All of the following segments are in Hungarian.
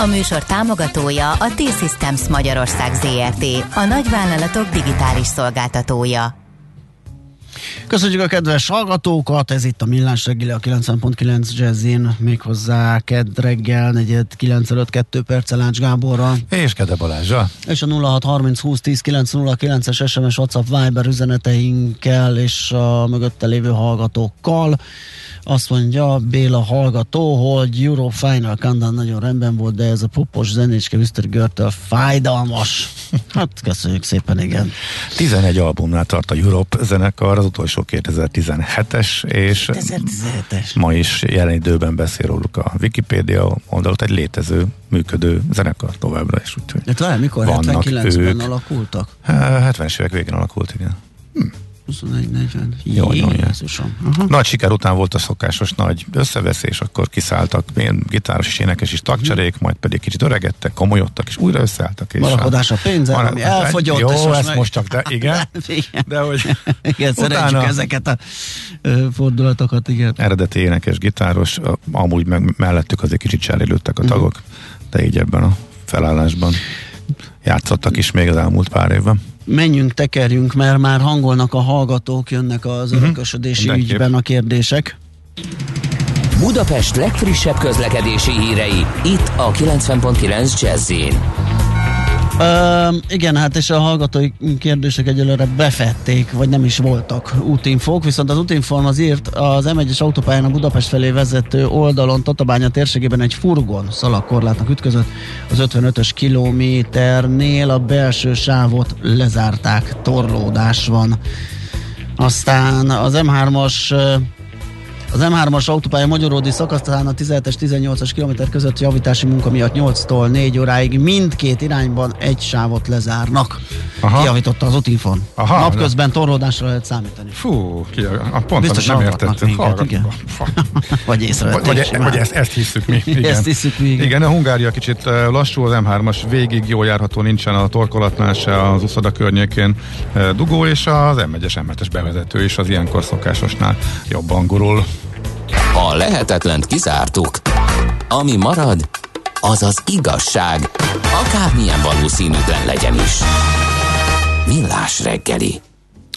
A műsor támogatója a T-Systems Magyarország ZRT, a nagyvállalatok digitális szolgáltatója. Köszönjük a kedves hallgatókat, ez itt a Millás reggeli a 90.9 Jazzin, méghozzá kedd reggel, negyed 9 előtt 2 perc Lács Gáborral. És Kede Balázsa. És a 0630 20 10 909-es SMS WhatsApp Viber üzeneteinkkel és a mögötte lévő hallgatókkal. Azt mondja Béla hallgató, hogy Euro Final Countdown nagyon rendben volt, de ez a popos zenécske Mr. Görtől fájdalmas. Hát köszönjük szépen, igen. 11 albumnál tart a Europe zenekar, az utolsó 2017-es, és 2017-es. ma is jelen időben beszél róluk a Wikipédia oldalot, egy létező, működő zenekar továbbra is. Úgyhogy De talán mikor? Vannak 79-ben ők. alakultak? 70-es évek végén alakult, igen. 21-40. Jó, jó, jó. Jézusom. Aha. Nagy siker után volt a szokásos nagy összeveszés, akkor kiszálltak ilyen gitáros és énekes is tagcserék, majd pedig kicsit öregedtek, komolyodtak, és újra összeálltak. És Marakodás a pénzen, Mara- ami elfogyott. Jó, és ezt meg- most csak, de igen. igen. De hogy igen, utána- ezeket a ö, fordulatokat, igen. eredeti énekes, gitáros, amúgy meg mellettük azért kicsit cserélődtek a tagok, de így ebben a felállásban játszottak is még az elmúlt pár évben. Menjünk, tekerjünk, mert már hangolnak a hallgatók, jönnek az örökösödési Mindenképp. ügyben a kérdések. Budapest legfrissebb közlekedési hírei, itt a 90.9 Jazzin. Ö, igen, hát és a hallgatói kérdések egyelőre befették, vagy nem is voltak útinfók, viszont az útinform az írt az M1-es autópályán a Budapest felé vezető oldalon Tatabánya térségében egy furgon szalagkorlátnak ütközött az 55-ös kilométernél a belső sávot lezárták, torlódás van. Aztán az M3-as ö, az M3-as autópálya Magyaródi szakaszán a 17-es 18-as kilométer között javítási munka miatt 8-tól 4 óráig mindkét irányban egy sávot lezárnak. Aha. Kijavította az útinfon. Aha, Napközben torlódásra lehet számítani. Fú, ki, a pont Biztos nem értettünk. Vagy észrevették Vagy, vagy, vagy ezt, ezt hiszük mi. Igen. Ezt hiszük mi, igen. igen. a Hungária kicsit lassú, az M3-as végig jó járható, nincsen a torkolatnál se az uszoda környékén dugó, és az M1-es M7-es bevezető is az ilyenkor szokásosnál jobban gurul. A lehetetlent kizártuk. Ami marad, az az igazság, akármilyen valószínűtlen legyen is. Millás reggeli.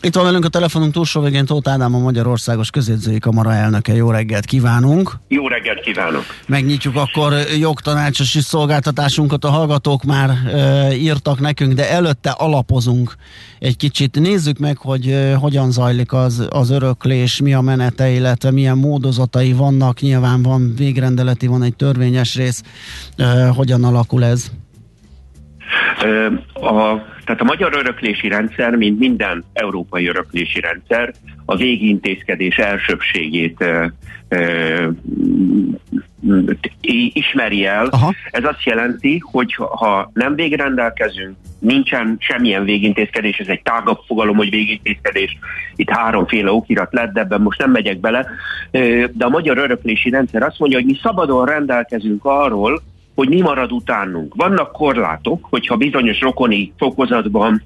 Itt van velünk a telefonunk túlsó végén Tóth Ádám, a Magyarországos Közjegyzői Kamara elnöke. Jó reggelt kívánunk! Jó reggelt kívánok! Megnyitjuk akkor jogtanácsosi szolgáltatásunkat, a hallgatók már e, írtak nekünk, de előtte alapozunk egy kicsit. Nézzük meg, hogy e, hogyan zajlik az, az öröklés, mi a menete, illetve milyen módozatai vannak. Nyilván van végrendeleti, van egy törvényes rész. E, hogyan alakul ez? A, tehát a magyar öröklési rendszer, mint minden európai öröklési rendszer, a végintézkedés elsőbségét ismeri el. Aha. Ez azt jelenti, hogy ha- nem végrendelkezünk, nincsen semmilyen végintézkedés, ez egy tágabb fogalom, hogy végintézkedés, itt háromféle okirat lett, de ebben most nem megyek bele, de a magyar öröklési rendszer azt mondja, hogy mi szabadon rendelkezünk arról, hogy mi marad utánunk. Vannak korlátok, hogyha bizonyos rokoni fokozatban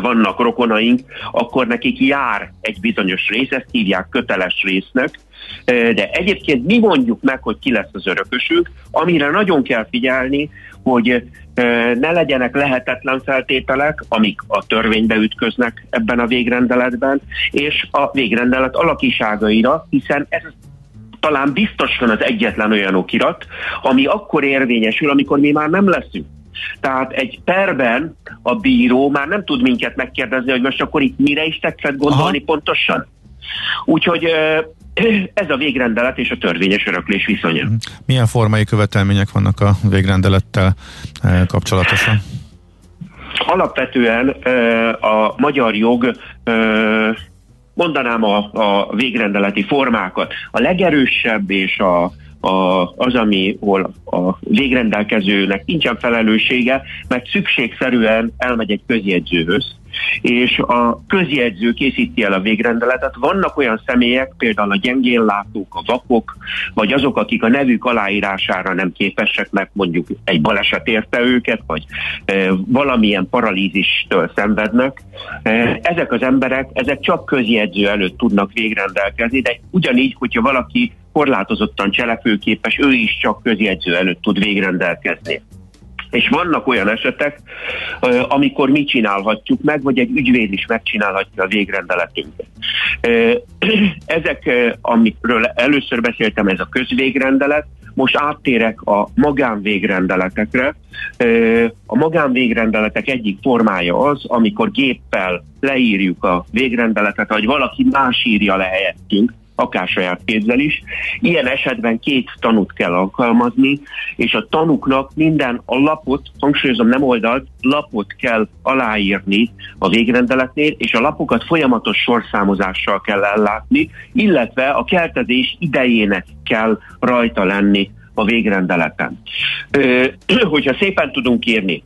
vannak rokonaink, akkor nekik jár egy bizonyos rész, ezt hívják köteles résznek, de egyébként mi mondjuk meg, hogy ki lesz az örökösünk, amire nagyon kell figyelni, hogy ne legyenek lehetetlen feltételek, amik a törvénybe ütköznek ebben a végrendeletben, és a végrendelet alakiságaira, hiszen ez talán biztosan az egyetlen olyan okirat, ami akkor érvényesül, amikor mi már nem leszünk. Tehát egy perben a bíró már nem tud minket megkérdezni, hogy most akkor itt mire is tetszett gondolni Aha. pontosan. Úgyhogy ez a végrendelet és a törvényes öröklés viszonya. Milyen formai követelmények vannak a végrendelettel kapcsolatosan? Alapvetően a magyar jog mondanám a, a végrendeleti formákat. A legerősebb és a, a, az, ami hol a végrendelkezőnek nincsen felelőssége, mert szükségszerűen elmegy egy közjegyzőhöz, és a közjegyző készíti el a végrendeletet. Vannak olyan személyek, például a gyengénlátók, a vakok, vagy azok, akik a nevük aláírására nem képesek, mert mondjuk egy baleset érte őket, vagy e, valamilyen paralízistől szenvednek. E, ezek az emberek, ezek csak közjegyző előtt tudnak végrendelkezni, de ugyanígy, hogyha valaki korlátozottan cselekvőképes, ő is csak közjegyző előtt tud végrendelkezni. És vannak olyan esetek, amikor mi csinálhatjuk meg, vagy egy ügyvéd is megcsinálhatja a végrendeletünket. Ezek, amikről először beszéltem, ez a közvégrendelet, most áttérek a magánvégrendeletekre. A magánvégrendeletek egyik formája az, amikor géppel leírjuk a végrendeletet, vagy valaki más írja le helyettünk, akár saját kézzel is. Ilyen esetben két tanút kell alkalmazni, és a tanuknak minden a lapot, hangsúlyozom nem oldalt, lapot kell aláírni a végrendeletnél, és a lapokat folyamatos sorszámozással kell ellátni, illetve a keltezés idejének kell rajta lenni a végrendeleten. Ö, hogyha szépen tudunk írni,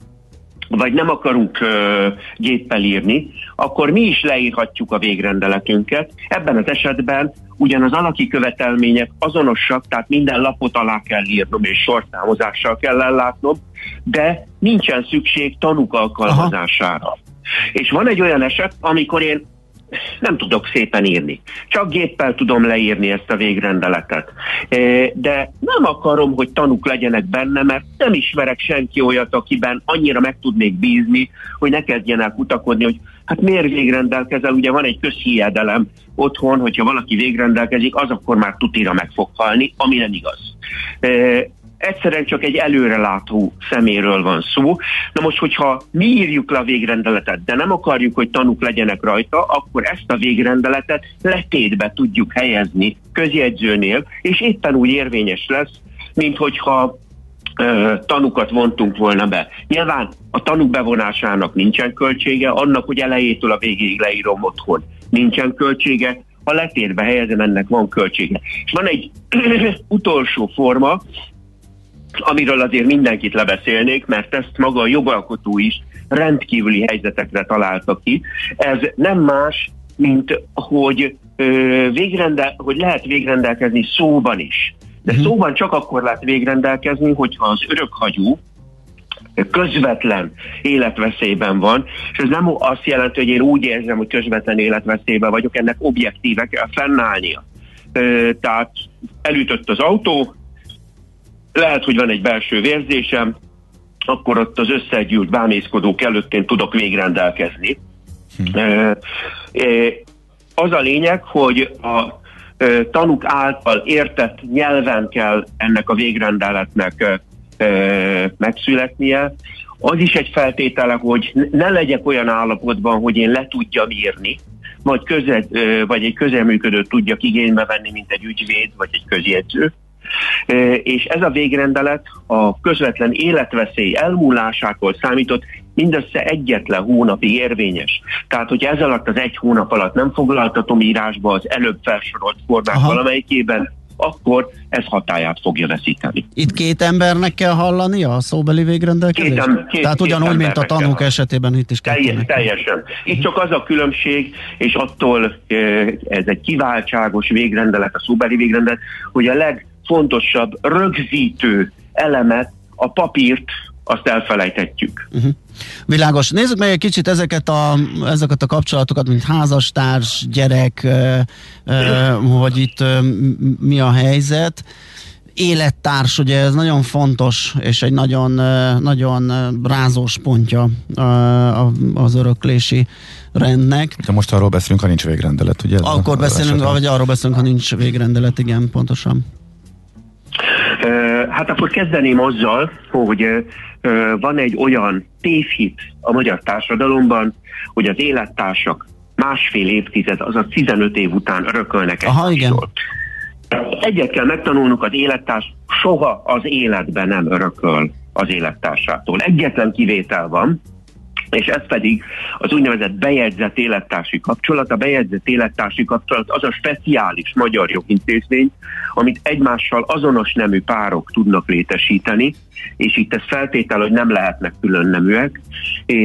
vagy nem akarunk ö, géppel írni, akkor mi is leírhatjuk a végrendeletünket. Ebben az esetben ugyan az alaki követelmények azonosak, tehát minden lapot alá kell írnom és sorszámozással kell ellátnom, de nincsen szükség tanuk alkalmazására. Aha. És van egy olyan eset, amikor én nem tudok szépen írni. Csak géppel tudom leírni ezt a végrendeletet. De nem akarom, hogy tanuk legyenek benne, mert nem ismerek senki olyat, akiben annyira meg tudnék bízni, hogy ne kezdjen el kutakodni, hogy hát miért végrendelkezel, ugye van egy közhiedelem otthon, hogyha valaki végrendelkezik, az akkor már tutira meg fog halni, ami nem igaz. Egyszerűen csak egy előrelátó szeméről van szó. Na most, hogyha mi írjuk le a végrendeletet, de nem akarjuk, hogy tanúk legyenek rajta, akkor ezt a végrendeletet letétbe tudjuk helyezni közjegyzőnél, és éppen úgy érvényes lesz, mint hogyha tanukat vontunk volna be. Nyilván a tanuk bevonásának nincsen költsége, annak, hogy elejétől a végéig leírom otthon. Nincsen költsége, ha letétbe helyezem, ennek van költsége. És van egy utolsó forma, amiről azért mindenkit lebeszélnék, mert ezt maga a jogalkotó is rendkívüli helyzetekre találta ki. Ez nem más, mint hogy, ö, végrendel, hogy lehet végrendelkezni szóban is. De uh-huh. szóban csak akkor lehet végrendelkezni, hogyha az örökhagyó közvetlen életveszélyben van, és ez nem azt jelenti, hogy én úgy érzem, hogy közvetlen életveszélyben vagyok, ennek objektíve kell fennállnia. Tehát elütött az autó, lehet, hogy van egy belső vérzésem, akkor ott az összegyűlt bámészkodók előtt én tudok végrendelkezni. Hm. Az a lényeg, hogy a tanuk által értett nyelven kell ennek a végrendeletnek megszületnie. Az is egy feltétele, hogy ne legyek olyan állapotban, hogy én le tudjam írni, vagy, közel, vagy egy közelműködőt tudjak igénybe venni, mint egy ügyvéd, vagy egy közjegyző és ez a végrendelet a közvetlen életveszély elmúlásától számított mindössze egyetlen hónapig érvényes. Tehát, hogy ez alatt az egy hónap alatt nem foglaltatom írásba az előbb felsorolt formák Aha. valamelyikében, akkor ez hatáját fogja veszíteni. Itt két embernek kell hallani a szóbeli végrendelkezést? Két, két, Tehát ugyanúgy, mint a tanúk esetében itt is Teljes, Teljesen. Itt csak az a különbség, és attól ez egy kiváltságos végrendelet, a szóbeli végrendelet, hogy a leg legfontosabb rögzítő elemet, a papírt, azt elfelejthetjük. Uh-huh. Világos. Nézzük meg egy kicsit ezeket a, ezeket a kapcsolatokat, mint házastárs, gyerek, ö, ö, hogy itt ö, mi a helyzet. Élettárs, ugye ez nagyon fontos, és egy nagyon, nagyon rázós pontja az öröklési rendnek. De most arról beszélünk, ha nincs végrendelet, ugye? Akkor beszélünk, vagy arról beszélünk, ha nincs végrendelet, igen, pontosan. Hát akkor kezdeném azzal, hogy van egy olyan tévhit a magyar társadalomban, hogy az élettársak másfél évtized, azaz 15 év után örökölnek Aha, igen. Egyet kell megtanulnunk, az élettárs soha az életben nem örököl az élettársától. Egyetlen kivétel van, és ez pedig az úgynevezett bejegyzett élettársi kapcsolat. A bejegyzett élettársi kapcsolat az a speciális magyar jogintézmény, amit egymással azonos nemű párok tudnak létesíteni, és itt ez feltétel, hogy nem lehetnek külön neműek,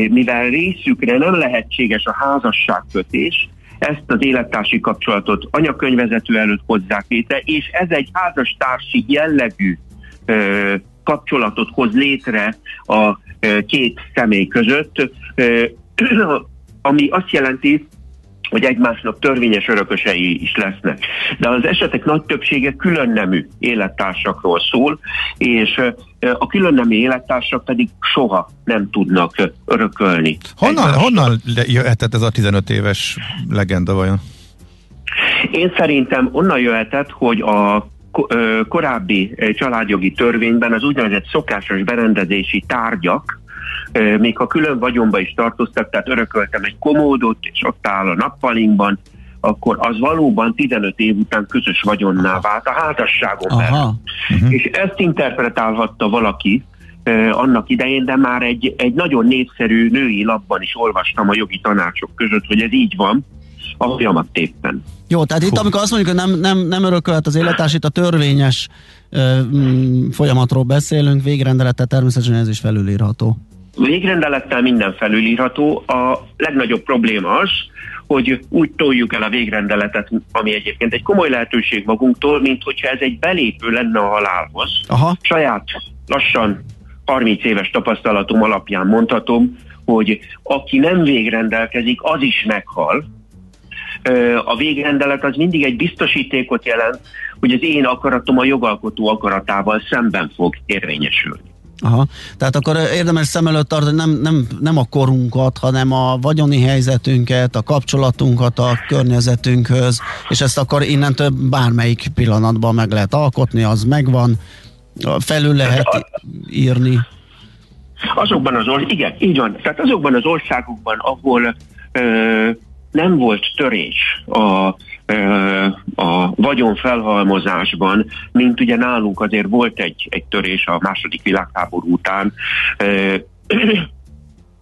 mivel részükre nem lehetséges a házasságkötés, ezt az élettársi kapcsolatot anyakönyvezető előtt hozzák létre, és ez egy házastársi jellegű kapcsolatot hoz létre a két személy között, ami azt jelenti, hogy egymásnak törvényes örökösei is lesznek. De az esetek nagy többsége külön nemű élettársakról szól, és a külön nemű élettársak pedig soha nem tudnak örökölni. Honnan, honnan jöhetett ez a 15 éves legenda vajon? Én szerintem onnan jöhetett, hogy a korábbi családjogi törvényben az úgynevezett szokásos berendezési tárgyak, még ha külön vagyonba is tartoztak, tehát örököltem egy komódot, és ott áll a nappalinkban, akkor az valóban 15 év után közös vagyonná vált a házasságon belül. Uh-huh. És ezt interpretálhatta valaki, annak idején, de már egy, egy nagyon népszerű női labban is olvastam a jogi tanácsok között, hogy ez így van, a folyamat éppen. Jó, tehát itt amikor azt mondjuk, hogy nem, nem, nem örökölt az élettárs, itt a törvényes ö, mm, folyamatról beszélünk, végrendelete természetesen ez is felülírható. Végrendelettel minden felülírható. A legnagyobb probléma az, hogy úgy toljuk el a végrendeletet, ami egyébként egy komoly lehetőség magunktól, mint hogyha ez egy belépő lenne a halálhoz. Aha. Saját lassan 30 éves tapasztalatom alapján mondhatom, hogy aki nem végrendelkezik, az is meghal. A végrendelet az mindig egy biztosítékot jelent, hogy az én akaratom a jogalkotó akaratával szemben fog érvényesülni. Aha. Tehát akkor érdemes szem előtt tartani nem, nem, nem a korunkat, hanem a vagyoni helyzetünket, a kapcsolatunkat a környezetünkhöz, és ezt akkor innentől bármelyik pillanatban meg lehet alkotni, az megvan, felül lehet írni. Azokban az országokban, igen, így van. Tehát azokban az országokban, ahol ö, nem volt törés a a vagyon felhalmozásban, mint ugye nálunk azért volt egy, egy törés a második világháború után,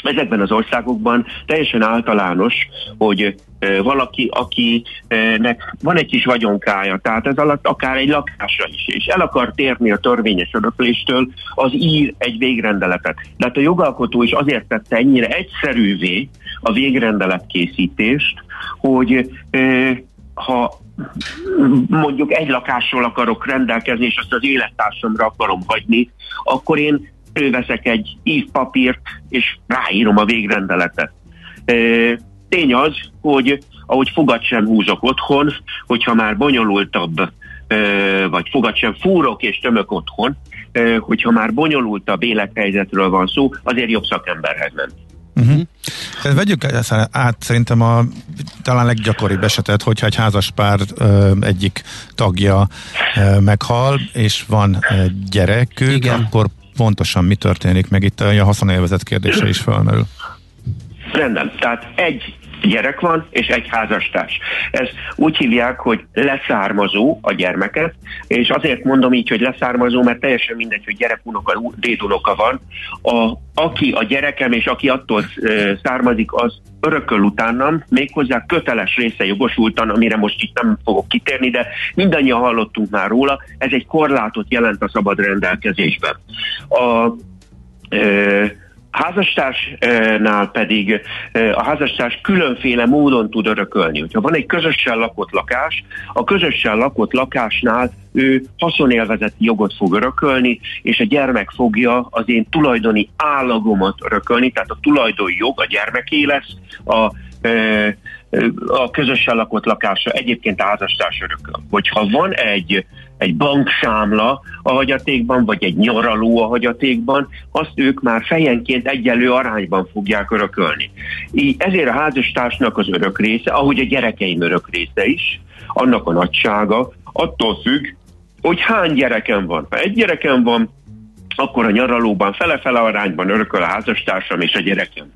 ezekben az országokban teljesen általános, hogy valaki, akinek van egy kis vagyonkája, tehát ez alatt akár egy lakásra is, és el akar térni a törvényes örökléstől, az ír egy végrendeletet. De hát a jogalkotó is azért tette ennyire egyszerűvé a végrendelet készítést, hogy ha mondjuk egy lakásról akarok rendelkezni, és azt az élettársamra akarom hagyni, akkor én előveszek egy ívpapírt, és ráírom a végrendeletet. Tény az, hogy ahogy fogad sem húzok otthon, hogyha már bonyolultabb, vagy fogad sem fúrok és tömök otthon, hogyha már bonyolultabb élethelyzetről van szó, azért jobb szakemberhez menni. Uh-huh. Tehát vegyük át szerintem a talán leggyakoribb esetet, hogyha egy házaspár ö, egyik tagja ö, meghal, és van egy gyerekük, Igen. akkor pontosan mi történik, meg itt a haszonélvezet kérdése is felmerül. Rendben, tehát egy gyerek van, és egy házastárs. Ezt úgy hívják, hogy leszármazó a gyermeket, és azért mondom így, hogy leszármazó, mert teljesen mindegy, hogy gyerekunoka, dédunoka van. A, aki a gyerekem, és aki attól származik, az örököl utánam, méghozzá köteles része jogosultan, amire most itt nem fogok kitérni, de mindannyian hallottunk már róla, ez egy korlátot jelent a szabad rendelkezésben. A, ö, házastársnál pedig a házastárs különféle módon tud örökölni. Hogyha van egy közösen lakott lakás, a közösen lakott lakásnál ő haszonélvezeti jogot fog örökölni, és a gyermek fogja az én tulajdoni állagomat örökölni, tehát a tulajdonjog a gyermeké lesz, a a közösen lakott lakása egyébként a házastárs örököl. Hogyha van egy egy bankszámla a hagyatékban, vagy egy nyaraló a hagyatékban, azt ők már fejenként egyenlő arányban fogják örökölni. Így ezért a házastársnak az örök része, ahogy a gyerekeim örök része is, annak a nagysága attól függ, hogy hány gyerekem van. Ha egy gyerekem van, akkor a nyaralóban fele-fele arányban örököl a házastársam és a gyerekem.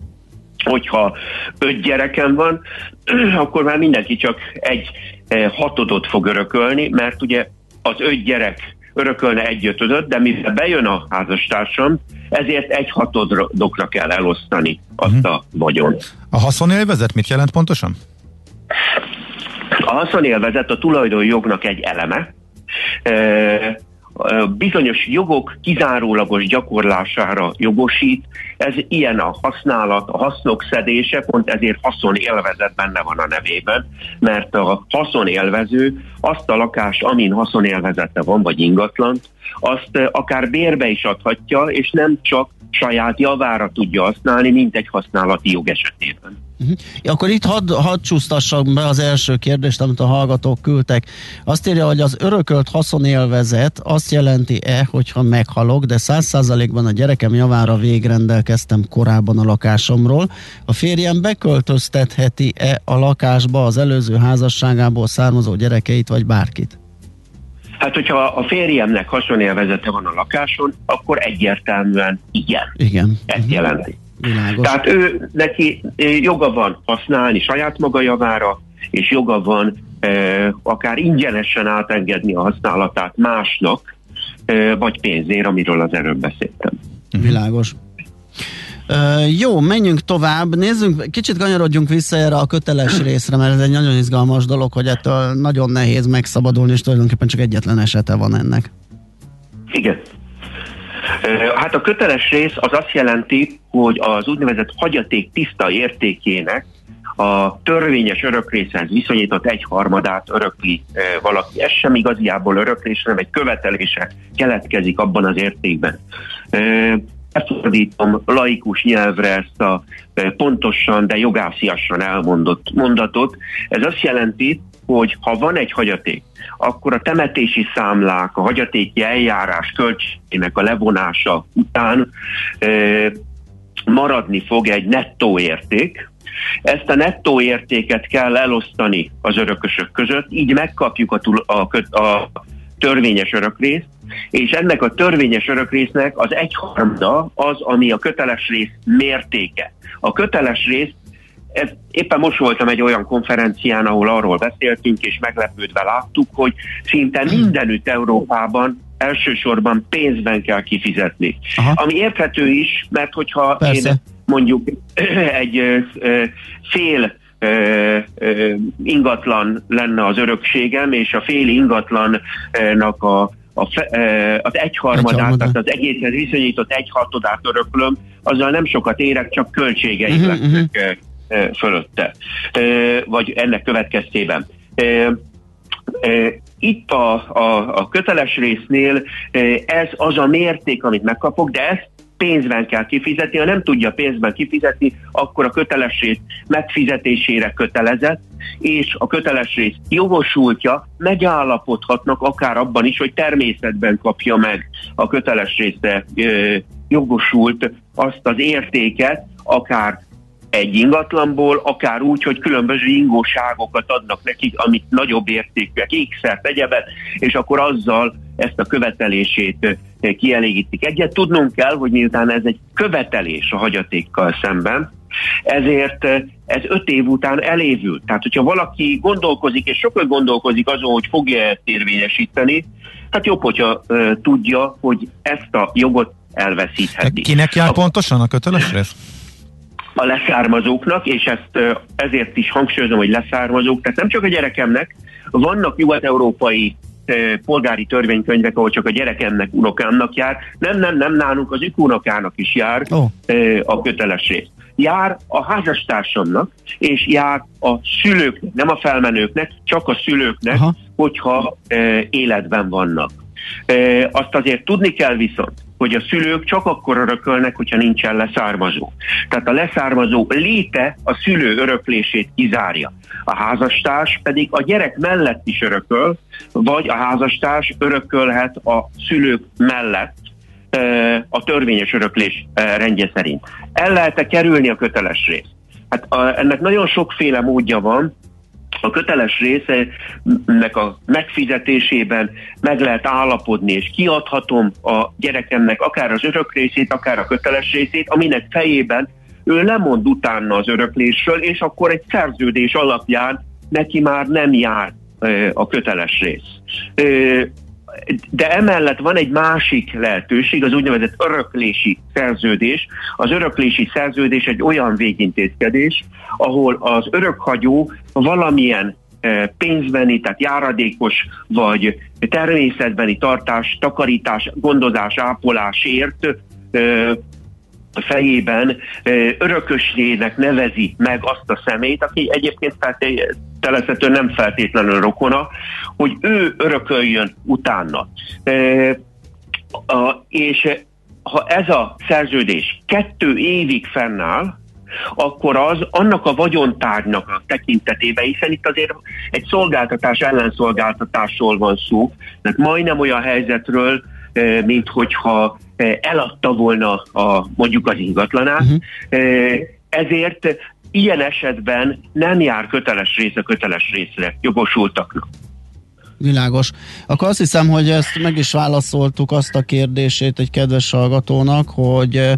Hogyha öt gyerekem van, akkor már mindenki csak egy eh, hatodot fog örökölni, mert ugye az öt gyerek örökölne egy ötödöt, de mivel bejön a házastársam, ezért egy hatodokra kell elosztani azt uh-huh. a vagyon. A haszonélvezet mit jelent pontosan? A haszonélvezet a tulajdonjognak egy eleme, bizonyos jogok kizárólagos gyakorlására jogosít, ez ilyen a használat, a hasznok szedése, pont ezért haszonélvezet benne van a nevében, mert a haszonélvező azt a lakás, amin haszonélvezete van, vagy ingatlant, azt akár bérbe is adhatja, és nem csak saját javára tudja használni, mint egy használati jog esetében. Uh-huh. Akkor itt hadd had csúsztassam be az első kérdést, amit a hallgatók küldtek. Azt írja, hogy az örökölt haszonélvezet azt jelenti-e, hogyha meghalok, de száz százalékban a gyerekem javára végrendelkeztem korábban a lakásomról. A férjem beköltöztetheti-e a lakásba az előző házasságából származó gyerekeit, vagy bárkit? Hát, hogyha a férjemnek haszonélvezete van a lakáson, akkor egyértelműen igen. Igen. Ezt uh-huh. jelenti. Világos. Tehát ő neki joga van használni saját maga javára, és joga van e, akár ingyenesen átengedni a használatát másnak, e, vagy pénzért, amiről az előbb beszéltem. Világos. Uh, jó, menjünk tovább, nézzünk, kicsit kanyarodjunk vissza erre a köteles részre, mert ez egy nagyon izgalmas dolog, hogy ettől nagyon nehéz megszabadulni, és tulajdonképpen csak egyetlen esete van ennek. Igen. Hát a köteles rész az azt jelenti, hogy az úgynevezett hagyaték tiszta értékének a törvényes örökrészhez viszonyított egyharmadát örökli valaki. Ez sem igaziából öröklés, hanem egy követelése keletkezik abban az értékben. Lefordítom laikus nyelvre ezt a pontosan, de jogásziasan elmondott mondatot. Ez azt jelenti, hogy ha van egy hagyaték, akkor a temetési számlák, a hagyatéki eljárás költségének a levonása után maradni fog egy nettó érték, ezt a nettó értéket kell elosztani az örökösök között, így megkapjuk a, a, a törvényes örökrészt, és ennek a törvényes örökrésznek az egyharmada az, ami a köteles rész mértéke. A köteles rész ez, éppen most voltam egy olyan konferencián, ahol arról beszéltünk, és meglepődve láttuk, hogy szinte mindenütt Európában elsősorban pénzben kell kifizetni. Aha. Ami érthető is, mert hogyha Persze. én mondjuk egy fél ingatlan lenne az örökségem, és a fél ingatlannak a a fe, az egyharmadát, tehát az egészhez viszonyított egyhatodát öröklöm, azzal nem sokat érek, csak költségeim uh-huh, lesznek uh-huh fölötte, vagy ennek következtében. Itt a, a, a köteles résznél ez az a mérték, amit megkapok, de ezt pénzben kell kifizetni, ha nem tudja pénzben kifizetni, akkor a köteles rész megfizetésére kötelezett, és a köteles rész jogosultja megállapodhatnak akár abban is, hogy természetben kapja meg a köteles részre jogosult azt az értéket, akár egy ingatlanból, akár úgy, hogy különböző ingóságokat adnak nekik, amit nagyobb értékűek, ékszert, egyebet, és akkor azzal ezt a követelését eh, kielégítik. Egyet tudnunk kell, hogy miután ez egy követelés a hagyatékkal szemben, ezért eh, ez öt év után elévül. Tehát, hogyha valaki gondolkozik, és sokat gondolkozik azon, hogy fogja ezt érvényesíteni, hát jobb, hogyha uh, tudja, hogy ezt a jogot elveszítheti. Kinek jár a, pontosan a köteles rész? A leszármazóknak, és ezt ezért is hangsúlyozom, hogy leszármazók, tehát nem csak a gyerekemnek, vannak nyugat-európai polgári törvénykönyvek, ahol csak a gyerekemnek, unokámnak jár. Nem, nem, nem, nálunk az unokának is jár oh. a kötelesség. Jár a házastársamnak, és jár a szülőknek, nem a felmenőknek, csak a szülőknek, Aha. hogyha életben vannak. Azt azért tudni kell viszont, hogy a szülők csak akkor örökölnek, hogyha nincsen leszármazó. Tehát a leszármazó léte a szülő öröklését kizárja. A házastárs pedig a gyerek mellett is örököl, vagy a házastárs örökölhet a szülők mellett a törvényes öröklés rendje szerint. El lehet-e kerülni a köteles részt? Hát a, ennek nagyon sokféle módja van, a köteles részenek a megfizetésében meg lehet állapodni, és kiadhatom a gyerekemnek akár az örök részét, akár a köteles részét, aminek fejében ő lemond utána az öröklésről, és akkor egy szerződés alapján neki már nem jár a köteles rész. De emellett van egy másik lehetőség, az úgynevezett öröklési szerződés. Az öröklési szerződés egy olyan végintézkedés, ahol az örökhagyó valamilyen pénzbeni, tehát járadékos vagy természetbeni tartás, takarítás, gondozás, ápolásért fejében örököslének nevezi meg azt a szemét, aki egyébként feltételezhető nem feltétlenül rokona, hogy ő örököljön utána. És ha ez a szerződés kettő évig fennáll, akkor az annak a vagyontárgynak a tekintetében, hiszen itt azért egy szolgáltatás ellenszolgáltatásról van szó, tehát majdnem olyan helyzetről, mint hogyha eladta volna a, mondjuk az ingatlanát, uh-huh. ezért ilyen esetben nem jár köteles rész a köteles részre jogosultaknak. Világos. Akkor azt hiszem, hogy ezt meg is válaszoltuk azt a kérdését egy kedves hallgatónak, hogy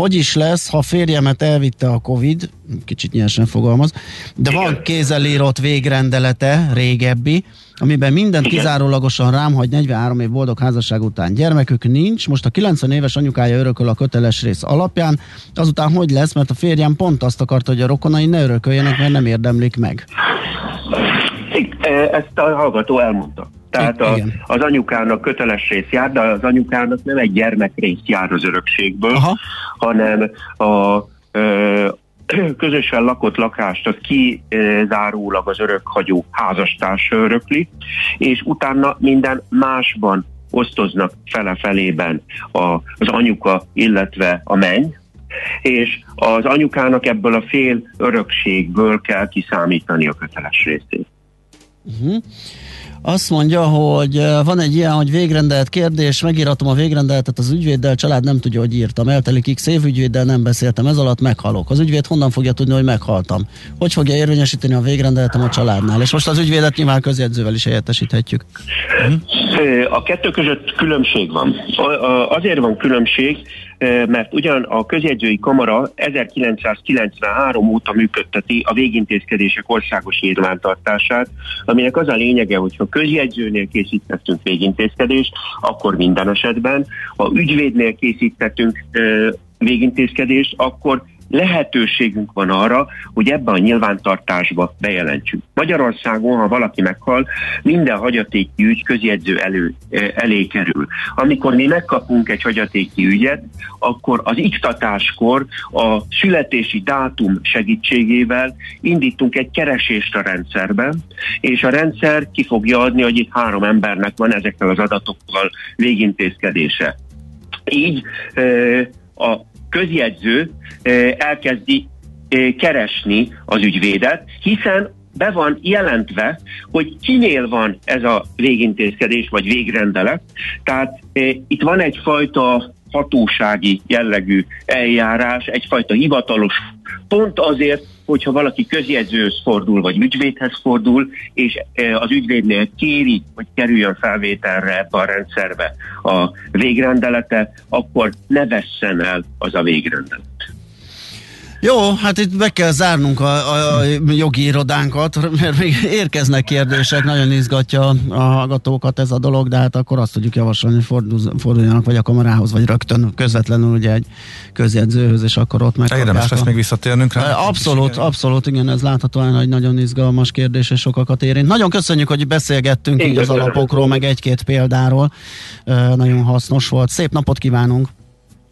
hogy is lesz, ha férjemet elvitte a Covid, kicsit nyersen fogalmaz, de Igen. van kézelírott végrendelete, régebbi, amiben mindent Igen. kizárólagosan rám hagy 43 év boldog házasság után. Gyermekük nincs, most a 90 éves anyukája örököl a köteles rész alapján, azután hogy lesz, mert a férjem pont azt akarta, hogy a rokonai ne örököljenek, mert nem érdemlik meg. Ezt a hallgató elmondta. Tehát a, az anyukának köteles rész jár, de az anyukának nem egy gyermekrész jár az örökségből, Aha. hanem a ö, közösen lakott lakást az kizárólag az örökhagyó házastárs örökli, és utána minden másban osztoznak fele-felében a, az anyuka, illetve a menny, és az anyukának ebből a fél örökségből kell kiszámítani a köteles részét. Uh-huh. Azt mondja, hogy van egy ilyen, hogy végrendelt kérdés, megíratom a végrendeletet az ügyvéddel, család nem tudja, hogy írtam. Eltelik x év ügyvéddel, nem beszéltem, ez alatt meghalok. Az ügyvéd honnan fogja tudni, hogy meghaltam? Hogy fogja érvényesíteni a végrendeletem a családnál? És most az ügyvédet nyilván közjegyzővel is helyettesíthetjük. A kettő között különbség van. Azért van különbség, mert ugyan a közjegyzői kamara 1993 óta működteti a végintézkedések országos nyilvántartását, aminek az a lényege, hogyha közjegyzőnél készítettünk végintézkedést, akkor minden esetben, ha ügyvédnél készítettünk végintézkedést, akkor lehetőségünk van arra, hogy ebbe a nyilvántartásba bejelentsük. Magyarországon, ha valaki meghal, minden hagyatéki ügy közjegyző elő, eh, elé kerül. Amikor mi megkapunk egy hagyatéki ügyet, akkor az iktatáskor a születési dátum segítségével indítunk egy keresést a rendszerben, és a rendszer ki fogja adni, hogy itt három embernek van ezekkel az adatokkal végintézkedése. Így eh, a közjegyző elkezdi keresni az ügyvédet, hiszen be van jelentve, hogy kinél van ez a végintézkedés vagy végrendelet. Tehát e, itt van egyfajta hatósági jellegű eljárás, egyfajta hivatalos pont azért, hogyha valaki közjegyzőhöz fordul, vagy ügyvédhez fordul, és az ügyvédnél kéri, hogy kerüljön felvételre ebbe a rendszerbe a végrendelete, akkor ne vesszen el az a végrendelet. Jó, hát itt be kell zárnunk a, a, a jogi irodánkat, mert még érkeznek kérdések, nagyon izgatja a hallgatókat ez a dolog, de hát akkor azt tudjuk javasolni, hogy forduljanak vagy a kamarához, vagy rögtön közvetlenül ugye egy közjegyzőhöz, és akkor ott meg. Érdemes lesz még visszatérnünk rá. Abszolút, abszolút, igen, ez láthatóan egy nagyon izgalmas kérdés, és sokakat érint. Nagyon köszönjük, hogy beszélgettünk így az alapokról, meg egy-két példáról. Nagyon hasznos volt. Szép napot kívánunk!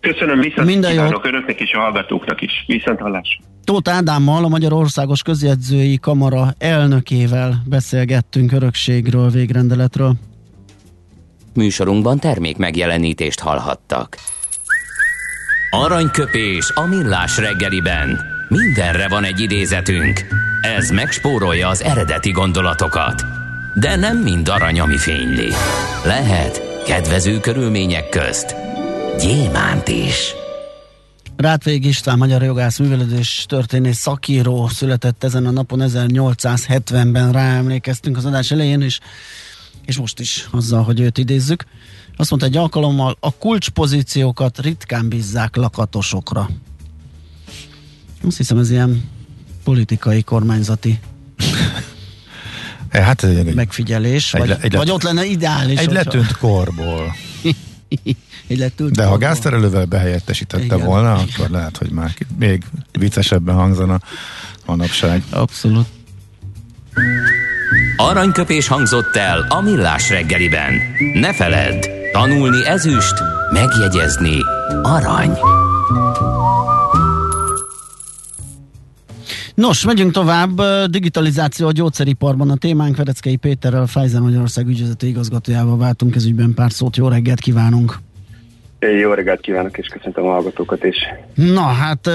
Köszönöm, viszont Minden kívánok jó. önöknek és a hallgatóknak is. Viszont hallás. Tóth Ádámmal, a Magyarországos Közjegyzői Kamara elnökével beszélgettünk örökségről, végrendeletről. Műsorunkban termék megjelenítést hallhattak. Aranyköpés a millás reggeliben. Mindenre van egy idézetünk. Ez megspórolja az eredeti gondolatokat. De nem mind arany, ami fényli. Lehet kedvező körülmények közt gyémánt is. Rátvég István, magyar jogász, művelődés történész szakíró született ezen a napon 1870-ben, ráemlékeztünk az adás elején is, és most is azzal, hogy őt idézzük. Azt mondta egy alkalommal, a kulcspozíciókat ritkán bízzák lakatosokra. Azt hiszem ez ilyen politikai, kormányzati E, hát ez egy, megfigyelés, egy vagy, egy vagy ott lenne ideális. egy hogyha- letűnt korból. De ha gázterelővel behelyettesítette Igen. volna, akkor lehet, hogy már még viccesebben hangzana manapság. Abszolút. Aranyköpés hangzott el a millás reggeliben. Ne feledd, tanulni ezüst, megjegyezni arany. Nos, megyünk tovább. Digitalizáció a gyógyszeriparban a témánk. Vereckei Péterrel, Pfizer Magyarország ügyvezető igazgatójával váltunk ez ügyben pár szót. Jó reggelt kívánunk! Jó reggelt kívánok, és köszöntöm a hallgatókat is. Na hát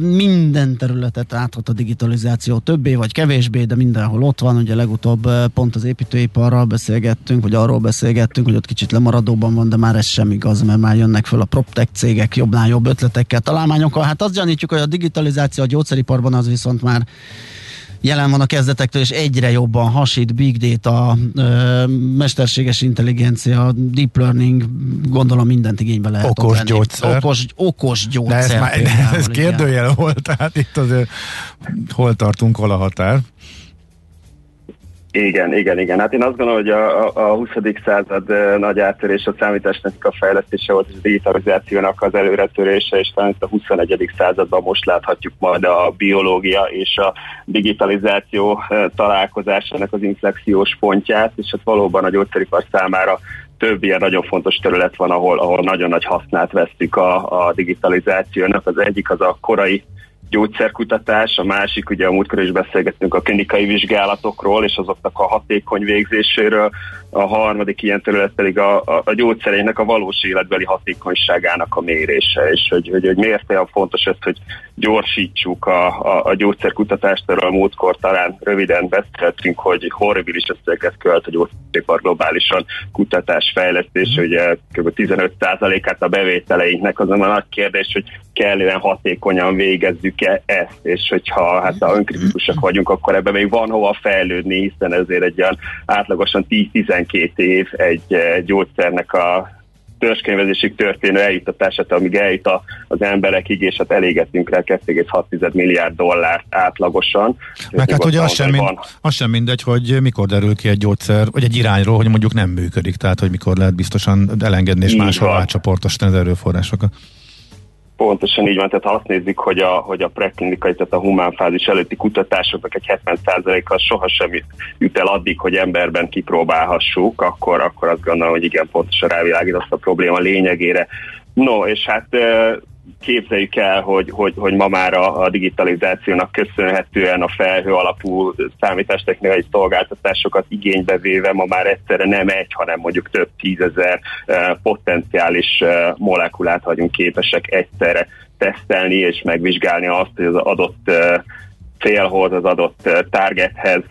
minden területet áthat a digitalizáció, többé vagy kevésbé, de mindenhol ott van. Ugye legutóbb pont az építőiparral beszélgettünk, vagy arról beszélgettünk, hogy ott kicsit lemaradóban van, de már ez sem igaz, mert már jönnek föl a PropTech cégek jobbnál jobb ötletekkel, találmányokkal. Hát azt gyanítjuk, hogy a digitalizáció a gyógyszeriparban az viszont már jelen van a kezdetektől, és egyre jobban hasít, big data, mesterséges intelligencia, deep learning, gondolom mindent igénybe lehet Okos venni. gyógyszer. Okos, okos De gyógyszer. ez, már, például, ez kérdőjel volt, tehát itt azért hol tartunk, hol a határ. Igen, igen, igen. Hát én azt gondolom, hogy a, a, a 20. század nagy áttörés a számítástechnika fejlesztése volt, és a digitalizációnak az előretörése, és talán a 21. században most láthatjuk majd a biológia és a digitalizáció találkozásának az inflexiós pontját, és hát valóban a gyógyszeripar számára több ilyen nagyon fontos terület van, ahol, ahol nagyon nagy hasznát vesztük a, a digitalizációnak. Az egyik az a korai gyógyszerkutatás, a másik, ugye a múltkor is beszélgettünk a klinikai vizsgálatokról és azoknak a hatékony végzéséről, a harmadik ilyen terület pedig a, a, a gyógyszereinek a valós életbeli hatékonyságának a mérése, és hogy, hogy, hogy miért olyan fontos ez, hogy gyorsítsuk a, a, a gyógyszerkutatást, erről a múltkor talán röviden beszéltünk, hogy horribilis összeget költ a gyógyszeripar globálisan kutatás fejlesztés, ugye kb. 15%-át a bevételeinknek, azonban a nagy kérdés, hogy kellően hatékonyan végezzük-e ezt, és hogyha hát ha önkritikusak vagyunk, akkor ebben még van hova fejlődni, hiszen ezért egy olyan átlagosan 10-12 év egy gyógyszernek a törzskönyvezésig történő eljuttatását, amíg eljut az emberekig, és hát elégetünk rá 2,6 milliárd dollárt átlagosan. Meg hát ugye az sem, mind, az sem mindegy, hogy mikor derül ki egy gyógyszer, vagy egy irányról, hogy mondjuk nem működik, tehát hogy mikor lehet biztosan elengedni és máshol átcsoportosítani az erőforrásokat. Pontosan így van, tehát ha azt nézzük, hogy a, hogy a preklinikai, tehát a humán fázis előtti kutatásoknak egy 70%-a sohasem jut el addig, hogy emberben kipróbálhassuk, akkor, akkor azt gondolom, hogy igen, pontosan rávilágít azt a probléma lényegére. No, és hát képzeljük el, hogy, hogy, hogy ma már a, a digitalizációnak köszönhetően a felhő alapú számítástechnikai szolgáltatásokat igénybe véve ma már egyszerre nem egy, hanem mondjuk több tízezer eh, potenciális eh, molekulát vagyunk képesek egyszerre tesztelni és megvizsgálni azt, hogy az adott eh, célhoz, az adott targethez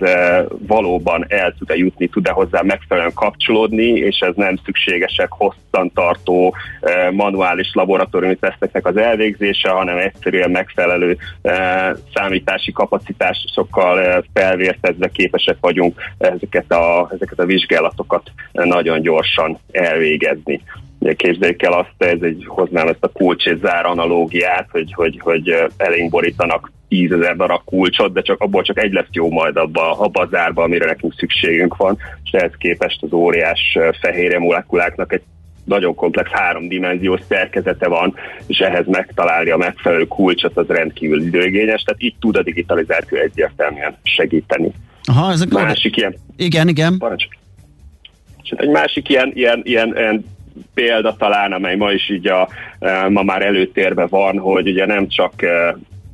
valóban el tud-e jutni, tud-e hozzá megfelelően kapcsolódni, és ez nem szükségesek hosszantartó eh, manuális laboratóriumi teszteknek az elvégzése, hanem egyszerűen megfelelő számítási kapacitásokkal felvértezve képesek vagyunk ezeket a, ezeket a vizsgálatokat nagyon gyorsan elvégezni. Ugye képzeljük el azt, ez egy, hoznám ezt a kulcs és zár analógiát, hogy, hogy, hogy elénk borítanak tízezer darab kulcsot, de csak abból csak egy lesz jó majd abba, a zárba, amire nekünk szükségünk van, és ehhez képest az óriás eh, fehérje molekuláknak egy nagyon komplex háromdimenziós szerkezete van, és ehhez megtalálni a megfelelő kulcsot, az rendkívül időigényes, tehát itt tud a digitalizáció egyértelműen segíteni. Aha, ezek Másik ilyen Igen, igen. Parancs. Egy másik ilyen, ilyen, ilyen, ilyen példa talán, amely ma is így a, ma már előtérben van, hogy ugye nem csak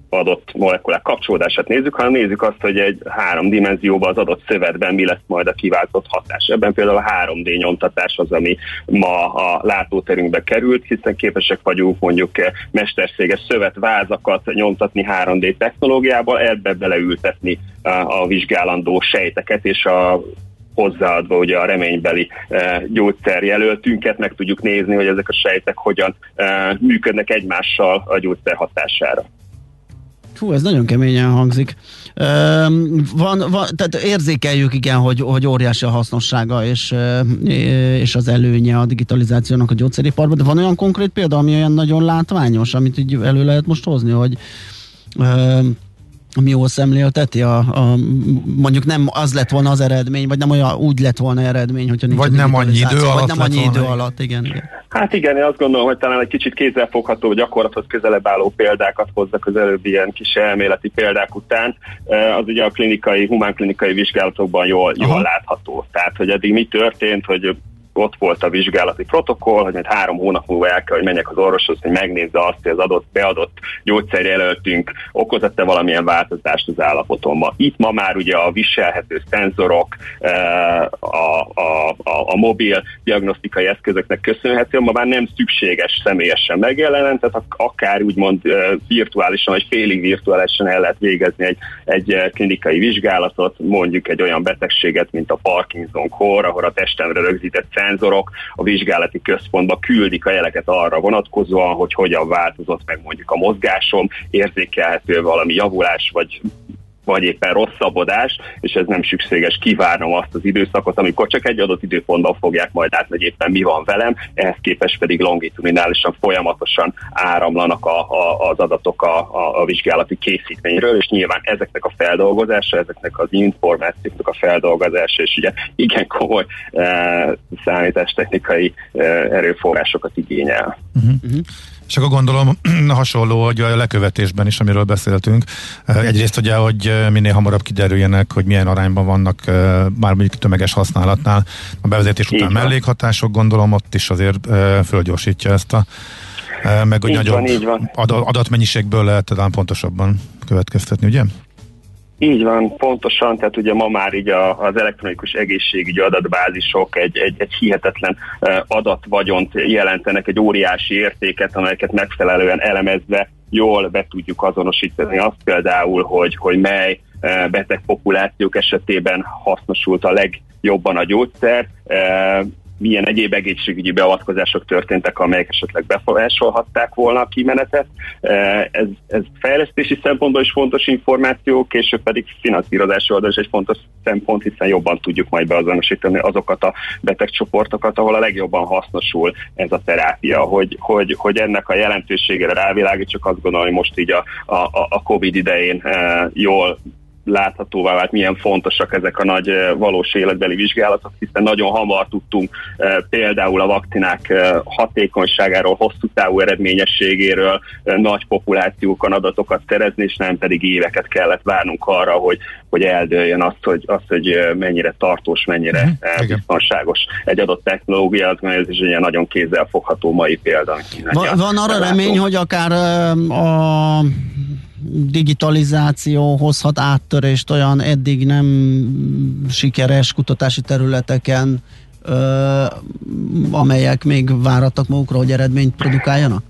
adott molekulák kapcsolódását nézzük, hanem nézzük azt, hogy egy három dimenzióban az adott szövetben mi lesz majd a kiváltott hatás. Ebben például a 3D nyomtatás az, ami ma a látóterünkbe került, hiszen képesek vagyunk mondjuk e, mesterséges szövetvázakat nyomtatni 3D technológiával, ebbe beleültetni a vizsgálandó sejteket, és a hozzáadva ugye a reménybeli e, gyógyszerjelöltünket, meg tudjuk nézni, hogy ezek a sejtek hogyan e, működnek egymással a gyógyszer hatására. Hú, ez nagyon keményen hangzik. Üm, van, van, tehát érzékeljük igen, hogy, hogy óriási a hasznossága és, és az előnye a digitalizációnak a gyógyszeriparban, de van olyan konkrét példa, ami olyan nagyon látványos, amit így elő lehet most hozni, hogy üm, ami jól szemlélteti, a, a, mondjuk nem az lett volna az eredmény, vagy nem olyan úgy lett volna eredmény, hogyha nincs Vagy nem annyi idő alatt Vagy nem annyi idő volna. alatt, igen, igen. Hát igen, én azt gondolom, hogy talán egy kicsit kézzelfogható, gyakorlathoz közelebb álló példákat hozzak az előbb ilyen kis elméleti példák után. Az ugye a klinikai, humánklinikai vizsgálatokban jól, jól látható. Tehát, hogy eddig mi történt, hogy ott volt a vizsgálati protokoll, hogy majd három hónap múlva el kell, hogy menjek az orvoshoz, hogy megnézze azt, hogy az adott, beadott gyógyszerjelöltünk okozott-e valamilyen változást az állapotomban. Itt ma már ugye a viselhető szenzorok, a, a, a, a mobil diagnosztikai eszközöknek köszönhetően ma már nem szükséges személyesen megjelenen, tehát akár úgymond virtuálisan, vagy félig virtuálisan el lehet végezni egy, egy klinikai vizsgálatot, mondjuk egy olyan betegséget, mint a Parkinson-kor, ahol a testemre rögzített szenzorok a vizsgálati központba küldik a jeleket arra vonatkozóan, hogy hogyan változott meg mondjuk a mozgásom, érzékelhető valami javulás, vagy vagy éppen rosszabbodás, és ez nem szükséges kivárnom azt az időszakot, amikor csak egy adott időpontban fogják majd átni, hogy éppen mi van velem, ehhez képest pedig longitudinálisan folyamatosan áramlanak a, a, az adatok a, a, a vizsgálati készítményről, és nyilván ezeknek a feldolgozása, ezeknek az információknak a feldolgozása, és ugye igen komoly e, számítástechnikai e, erőforrásokat igényel. Uh-huh. És akkor gondolom hasonló, hogy a lekövetésben is, amiről beszéltünk. Egyrészt ugye, hogy minél hamarabb kiderüljenek, hogy milyen arányban vannak már mondjuk tömeges használatnál a bevezetés után mellékhatások, gondolom ott is azért fölgyorsítja ezt a meg hogy nagyobb adatmennyiségből lehet talán pontosabban következtetni, ugye? Így van, pontosan, tehát ugye ma már így a, az elektronikus egészségügyi adatbázisok egy, egy, egy hihetetlen adatvagyont jelentenek, egy óriási értéket, amelyeket megfelelően elemezve jól be tudjuk azonosítani. Azt például, hogy, hogy mely betegpopulációk esetében hasznosult a legjobban a gyógyszer, milyen egyéb egészségügyi beavatkozások történtek, amelyek esetleg befolyásolhatták volna a kimenetet. Ez, ez fejlesztési szempontból is fontos információ, később pedig finanszírozási oldal is egy fontos szempont, hiszen jobban tudjuk majd beazonosítani azokat a betegcsoportokat, ahol a legjobban hasznosul ez a terápia. Hogy, hogy, hogy ennek a jelentőségére rávilágít, csak azt gondolom, hogy most így a, a, a COVID idején jól láthatóvá vált, milyen fontosak ezek a nagy valós életbeli vizsgálatok, hiszen nagyon hamar tudtunk például a vakcinák hatékonyságáról, hosszú távú eredményességéről, nagy populációkon adatokat szerezni, és nem pedig éveket kellett várnunk arra, hogy, hogy eldőljön azt, hogy, azt, hogy mennyire tartós, mennyire uh-huh. biztonságos egy adott technológia, az ez is egy nagyon kézzelfogható mai példa. Van, van arra remény, hogy akár a digitalizáció hozhat áttörést olyan eddig nem sikeres kutatási területeken, amelyek még várattak magukra, hogy eredményt produkáljanak?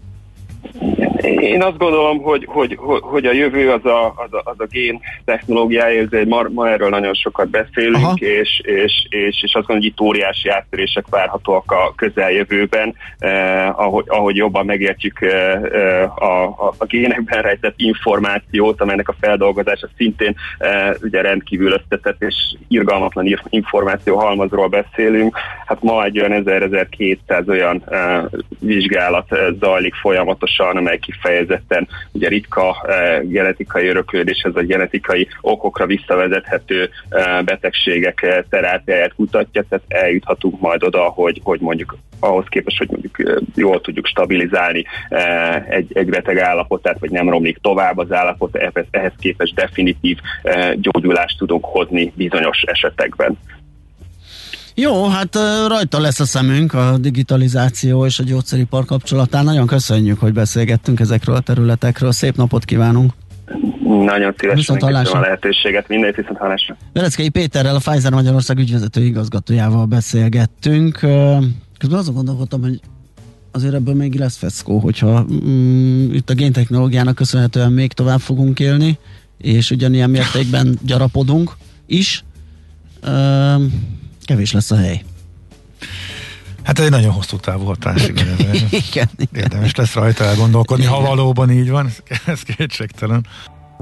Én azt gondolom, hogy, hogy, hogy a jövő az a, az a, az a gén technológiája, ma, ma erről nagyon sokat beszélünk, és, és, és, és azt gondolom, hogy itt óriási áttörések várhatóak a közeljövőben, eh, ahogy, ahogy jobban megértjük eh, a, a, a génekben rejtett információt, amelynek a feldolgozása szintén eh, ugye rendkívül összetett és irgalmatlan információ halmazról beszélünk. Hát ma egy olyan 1000-1200 olyan eh, vizsgálat eh, zajlik folyamatosan, amely kifejezetten ugye ritka e, genetikai öröklődéshez vagy genetikai okokra visszavezethető e, betegségek e, terápiáját kutatja, tehát eljuthatunk majd oda, hogy, hogy mondjuk ahhoz képest, hogy mondjuk jól tudjuk stabilizálni egy, egy beteg állapotát, vagy nem romlik tovább az állapot, ehhez képest definitív gyógyulást tudunk hozni bizonyos esetekben. Jó, hát rajta lesz a szemünk a digitalizáció és a gyógyszeripar kapcsolatán. Nagyon köszönjük, hogy beszélgettünk ezekről a területekről. Szép napot kívánunk! Nagyon szívesen megköszönöm a lehetőséget. Mindent viszont hallásra. Vereckei Péterrel, a Pfizer Magyarország ügyvezető igazgatójával beszélgettünk. Közben azon gondolkodtam, hogy azért ebből még lesz feszkó, hogyha mm, itt a géntechnológiának köszönhetően még tovább fogunk élni, és ugyanilyen mértékben gyarapodunk is. Um, kevés lesz a hely. Hát ez egy nagyon hosszú távú hatás, igen. igen, Érdemes lesz rajta elgondolkodni, igen. ha valóban így van, ez kétségtelen.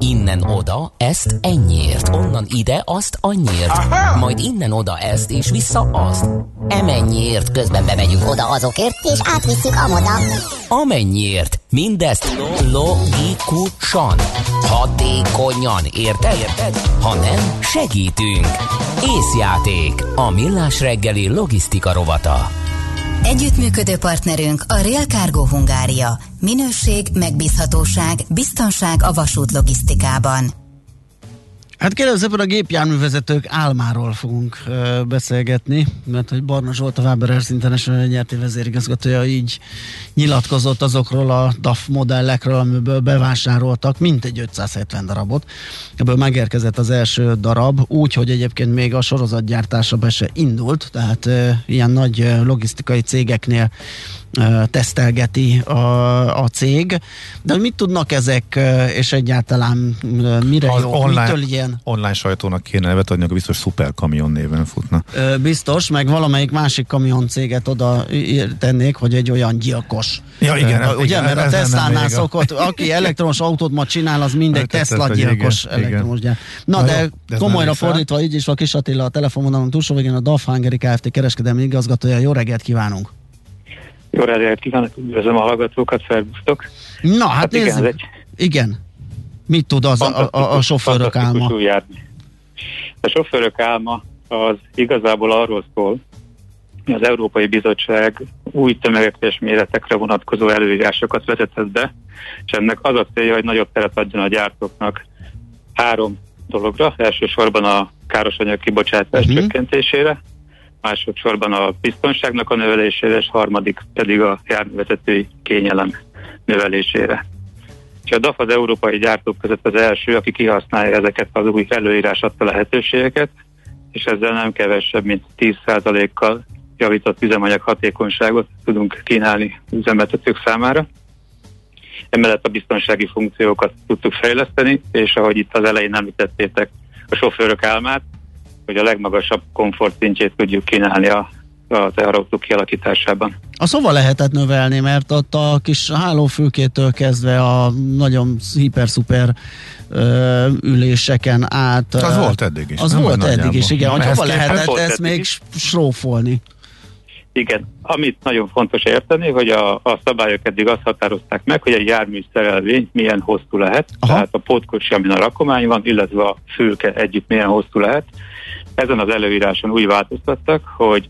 Innen oda, ezt ennyiért, onnan ide, azt annyiért, Aha! majd innen oda ezt, és vissza azt. Emennyiért közben bemegyünk oda azokért, és átvisszük amoda. Amennyiért, mindezt logikusan, hatékonyan, érted? érted? Ha nem, segítünk. Észjáték, a millás reggeli logisztika rovata. Együttműködő partnerünk a Real Cargo Hungária. Minőség, megbízhatóság, biztonság a vasút logisztikában. Hát szépen a gépjárművezetők álmáról fogunk ö, beszélgetni, mert hogy Barna Zsolt, a Weber Air International nyerti vezérigazgatója így nyilatkozott azokról a DAF modellekről, amiből bevásároltak mintegy 570 darabot. Ebből megérkezett az első darab, úgy, hogy egyébként még a sorozatgyártása be se indult, tehát ö, ilyen nagy logisztikai cégeknél tesztelgeti a, a cég. De mit tudnak ezek, és egyáltalán mire az jó? Online, Mitől ilyen? Online sajtónak kéne nevet adni, akkor biztos szuperkamion néven futna. Biztos, meg valamelyik másik kamion céget oda tennék, hogy egy olyan gyilkos. Ja, igen. Uh, ugye, igen, mert a Tesla-nál szokott, aki elektromos autót ma csinál, az mindegy Tesla gyilkos igen, elektromos gyár. Na, Na de jó, komolyra fordítva, így is van Kis Attila a telefonvonalon túlsó végén a DAF Hungary Kft. kereskedelmi igazgatója. Jó reggelt kívánunk! Jó reggelt kívánok, üdvözlöm a hallgatókat, szervusztok. Na, hát, hát igen, egy... igen. Mit tud az a, a, a sofőrök álma? A sofőrök álma az igazából arról szól, hogy az Európai Bizottság új tömegekes méretekre vonatkozó előírásokat vezetett be, és ennek az a célja, hogy nagyobb teret adjon a gyártóknak három dologra. Elsősorban a károsanyag kibocsátás uh-huh. csökkentésére, másodszorban a biztonságnak a növelésére, és harmadik pedig a járművezetői kényelem növelésére. És a DAF az európai gyártók között az első, aki kihasználja ezeket az új előírás adta lehetőségeket, és ezzel nem kevesebb, mint 10%-kal javított üzemanyag hatékonyságot tudunk kínálni üzemeltetők számára. Emellett a biztonsági funkciókat tudtuk fejleszteni, és ahogy itt az elején említettétek, a sofőrök álmát, hogy a legmagasabb komfortszintjét tudjuk kínálni a, a teherautó kialakításában. A szóval lehetett növelni, mert ott a kis hálófülkétől kezdve a nagyon hiper-szuper üléseken át. Az volt eddig is. Az volt eddig is, igen. Hogy hova lehetett ezt még srófolni? Igen, amit nagyon fontos érteni, hogy a, a szabályok eddig azt határozták meg, hogy egy jármű szerelvény milyen hosszú lehet, Aha. tehát a pótkocsi, amin a rakomány van, illetve a fülke együtt milyen hosszú lehet. Ezen az előíráson úgy változtattak, hogy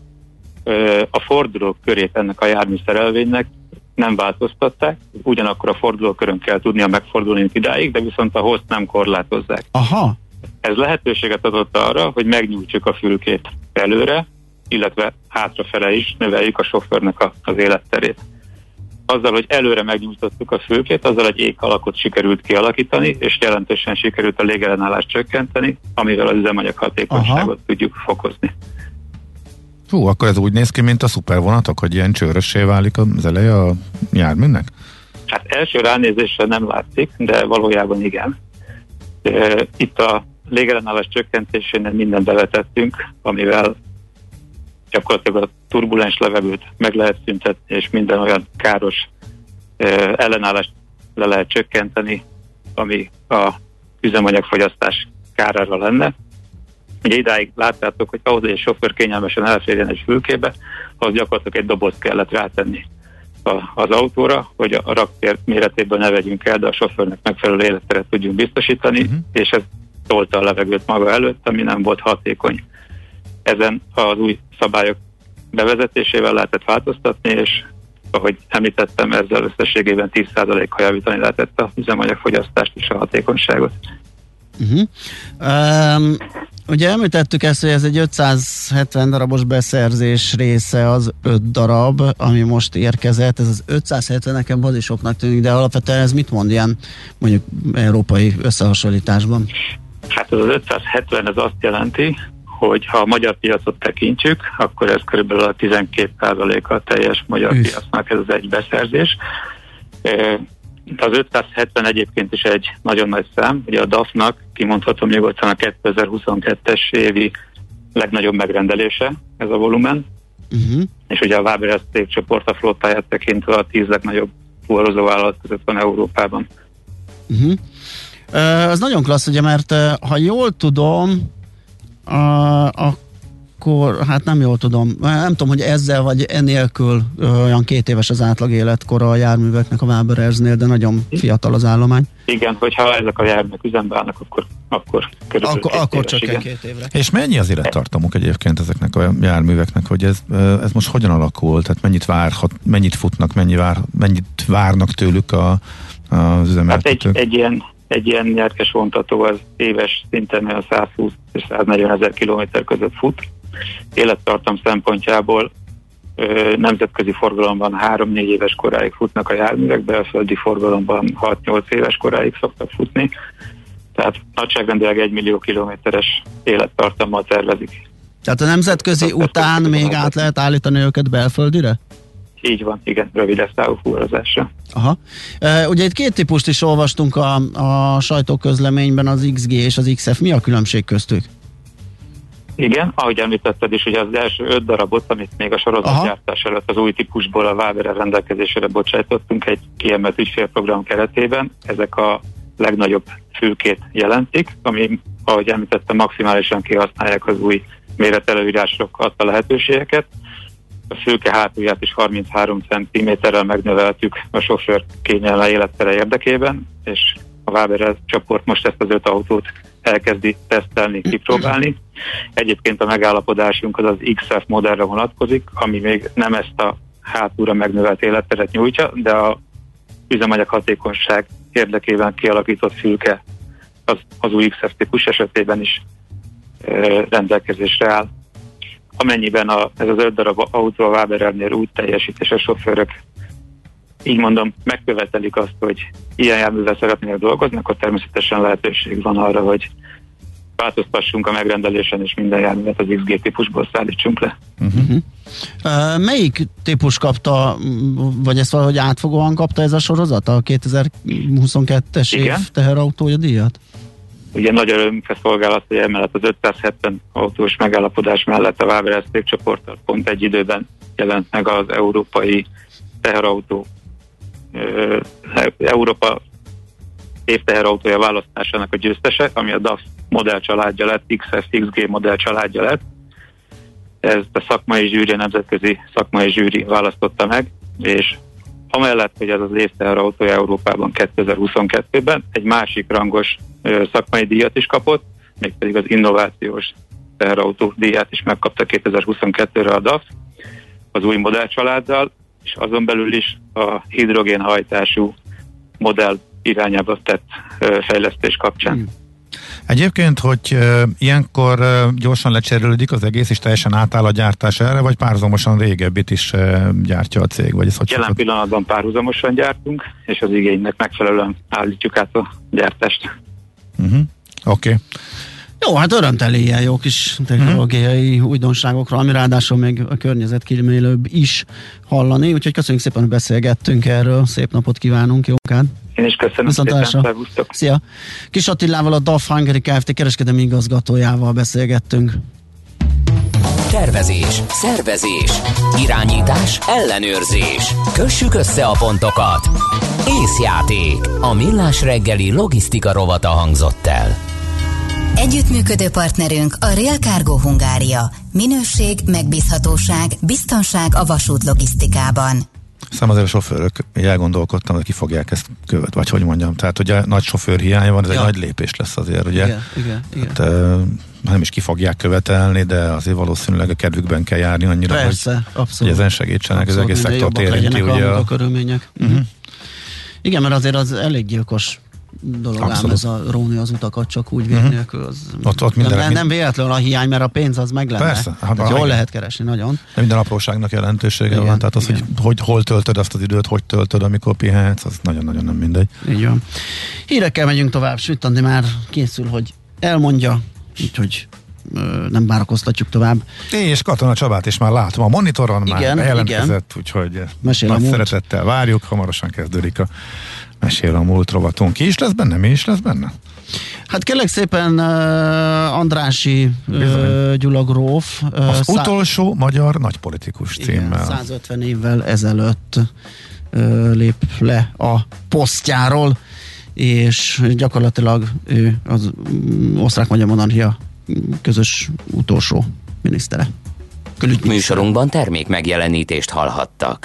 a fordulók körét ennek a jármű szerelvénynek nem változtatták, ugyanakkor a fordulókörön kell tudnia megfordulni idáig, de viszont a hozt nem korlátozzák. Aha. Ez lehetőséget adott arra, hogy megnyújtsuk a fülkét előre, illetve hátrafele is növeljük a sofőrnek a, az életterét. Azzal, hogy előre megnyújtottuk a fülkét, azzal egy ég alakot sikerült kialakítani, és jelentősen sikerült a légellenállást csökkenteni, amivel az üzemanyag hatékonyságot Aha. tudjuk fokozni. Hú, akkor ez úgy néz ki, mint a szupervonatok, hogy ilyen csőrössé válik az eleje a járműnek? Hát első ránézésre nem látszik, de valójában igen. Itt a légellenállás csökkentésénél mindent bevetettünk, amivel gyakorlatilag a turbulens levegőt meg lehet szüntetni, és minden olyan káros ellenállást le lehet csökkenteni, ami a üzemanyagfogyasztás kárára lenne. Ugye idáig láttátok, hogy ahhoz, hogy egy sofőr kényelmesen elférjen egy fülkébe, az gyakorlatilag egy dobozt kellett rátenni a, az autóra, hogy a raktér méretéből ne vegyünk el, de a sofőrnek megfelelő életteret tudjunk biztosítani, uh-huh. és ez tolta a levegőt maga előtt, ami nem volt hatékony. Ezen az új szabályok bevezetésével lehetett változtatni, és ahogy említettem, ezzel összességében 10%-kal javítani lehetett a üzemanyagfogyasztást és a hatékonyságot. Uh-huh. Um, ugye említettük ezt, hogy ez egy 570 darabos beszerzés része az 5 darab, ami most érkezett. Ez az 570 nekem bazisoknak tűnik, de alapvetően ez mit mond ilyen mondjuk európai összehasonlításban? Hát az 570 ez azt jelenti, hogy ha a magyar piacot tekintsük, akkor ez kb. a 12%-a a teljes magyar Üsz. piacnak ez az egy beszerzés. Az 570 egyébként is egy nagyon nagy szám, ugye a DAF-nak kimondhatom nyugodtan a 2022-es évi legnagyobb megrendelése ez a volumen, uh-huh. és ugye a Waber csoport a flottáját tekintve a tíz legnagyobb fuvarozó vállalat között van Európában. Uh-huh. Az nagyon klassz, ugye, mert ha jól tudom, a, akkor, hát nem jól tudom, nem tudom, hogy ezzel vagy enélkül olyan két éves az átlag életkora a járműveknek a Waberersnél, de nagyon fiatal az állomány. Igen, hogyha ezek a járművek üzembe állnak, akkor, akkor körülbelül Ak- Akkor csak igen. két évre. És mennyi az élettartamuk egyébként ezeknek a járműveknek, hogy ez, ez most hogyan alakul, tehát mennyit várhat, mennyit futnak, mennyi vár, mennyit várnak tőlük a, az üzemeltetők? Hát egy, egy ilyen egy ilyen nyerkes vontató az éves szinten a 120 és 140 ezer kilométer között fut. Élettartam szempontjából ö, nemzetközi forgalomban 3-4 éves koráig futnak a járművek, belföldi forgalomban 6-8 éves koráig szoktak futni. Tehát nagyságrendileg 1 millió kilométeres élettartammal tervezik. Tehát a nemzetközi után még át lehet állítani őket belföldire? Így van, igen, rövid távú fuvarozásra. Aha. E, ugye itt két típust is olvastunk a, a sajtóközleményben, az XG és az XF. Mi a különbség köztük? Igen, ahogy említetted is, ugye az első öt darabot, amit még a sorozatgyártás előtt az új típusból a Waberre rendelkezésére bocsájtottunk egy kiemelt ügyfélprogram keretében. Ezek a legnagyobb fülkét jelentik, ami, ahogy említettem, maximálisan kihasználják az új méretelőírások adta lehetőségeket a fülke hátulját is 33 cm-rel megnöveltük a sofőr kényelme élettere érdekében, és a Waber csoport most ezt az öt autót elkezdi tesztelni, kipróbálni. Egyébként a megállapodásunk az az XF modellre vonatkozik, ami még nem ezt a hátúra megnövelt életteret nyújtja, de a üzemanyag hatékonyság érdekében kialakított fülke az, az új XF típus esetében is rendelkezésre áll amennyiben a, ez az öt darab autó a Waberernél úgy teljesít, és a sofőrök így mondom, megkövetelik azt, hogy ilyen járművel szeretnének dolgozni, akkor természetesen lehetőség van arra, hogy változtassunk a megrendelésen, és minden járművet az XG típusból szállítsunk le. Uh-huh. Uh, melyik típus kapta, vagy ezt valahogy átfogóan kapta ez a sorozat, a 2022-es év teherautója díjat? Ugye nagy örömünkre szolgálat, hogy emellett az 570 autós megállapodás mellett a Waber csoporttal pont egy időben jelent meg az európai teherautó Európa évteherautója választásának a győztese, ami a DAF modell családja lett, XF, XG modell családja lett. Ez a szakmai zsűri, a nemzetközi szakmai zsűri választotta meg, és amellett, hogy ez az évteherautója Európában 2022-ben egy másik rangos szakmai díjat is kapott, mégpedig az innovációs teherautó díját is megkapta 2022-re a DAF az új modellcsaláddal, és azon belül is a hidrogénhajtású modell irányába tett fejlesztés kapcsán. Hmm. Egyébként, hogy ilyenkor gyorsan lecserélődik az egész, és teljesen átáll a gyártás erre, vagy párhuzamosan régebbit is gyártja a cég? Vagy ez hogy Jelen pillanatban párhuzamosan gyártunk, és az igénynek megfelelően állítjuk át a gyártást. Uh-huh. Oké. Okay. Jó, hát örömteli ilyen jó kis technológiai hmm. újdonságokra, ami ráadásul még a környezet kímélőbb is hallani, úgyhogy köszönjük szépen, hogy beszélgettünk erről, szép napot kívánunk, jókát! Én is köszönöm Viszont szépen, Szia! Kis Attilával a DAF Hungary Kft. kereskedelmi igazgatójával beszélgettünk. Tervezés, szervezés, irányítás, ellenőrzés. Kössük össze a pontokat. Észjáték. A millás reggeli logisztika rovata hangzott el. Együttműködő partnerünk a Real Cargo Hungária. Minőség, megbízhatóság, biztonság a vasút logisztikában. Szám azért a sofőrök, elgondolkodtam, hogy ki fogják ezt követ, vagy hogy mondjam. Tehát ugye nagy sofőr hiány van, ez ja. egy nagy lépés lesz azért, ugye? Igen, igen, igen. Hát, nem is ki fogják követelni, de azért valószínűleg a kedvükben kell járni annyira, Persze, hogy, abszolút. hogy ezen segítsenek, abszolút, az egész szektort érinti. Ugye a, a körülmények. Uh-huh. Igen, mert azért az elég gyilkos dolog Abszolút. ám ez a róni az utakat csak úgy uh-huh. nélkül. Az ott, ott minden, nem, nem véletlenül a hiány, mert a pénz az meg lenne. Persze. Hát, jól igen. lehet keresni, nagyon. De minden apróságnak jelentősége igen, van, tehát az, hogy, hogy hol töltöd azt az időt, hogy töltöd, amikor pihenhetsz, az nagyon-nagyon nem mindegy. Így van. Hírekkel megyünk tovább, Süt Andi már készül, hogy elmondja, úgyhogy nem várakoztatjuk tovább. És Katona Csabát is már látom a monitoron, igen, már bejelentkezett, úgyhogy Mesél nagy szeretettel várjuk, hamarosan kezdődik a Mesél a múlt rovatunk. Ki is lesz benne? Mi is lesz benne? Hát kérlek szépen uh, Andrási uh, Gyula Gróf. Uh, Az szá- utolsó magyar nagypolitikus címmel. 150 évvel ezelőtt uh, lép le a posztjáról és gyakorlatilag ő az mm, osztrák-magyar monarchia közös utolsó minisztere. Műsorunkban termék megjelenítést hallhattak.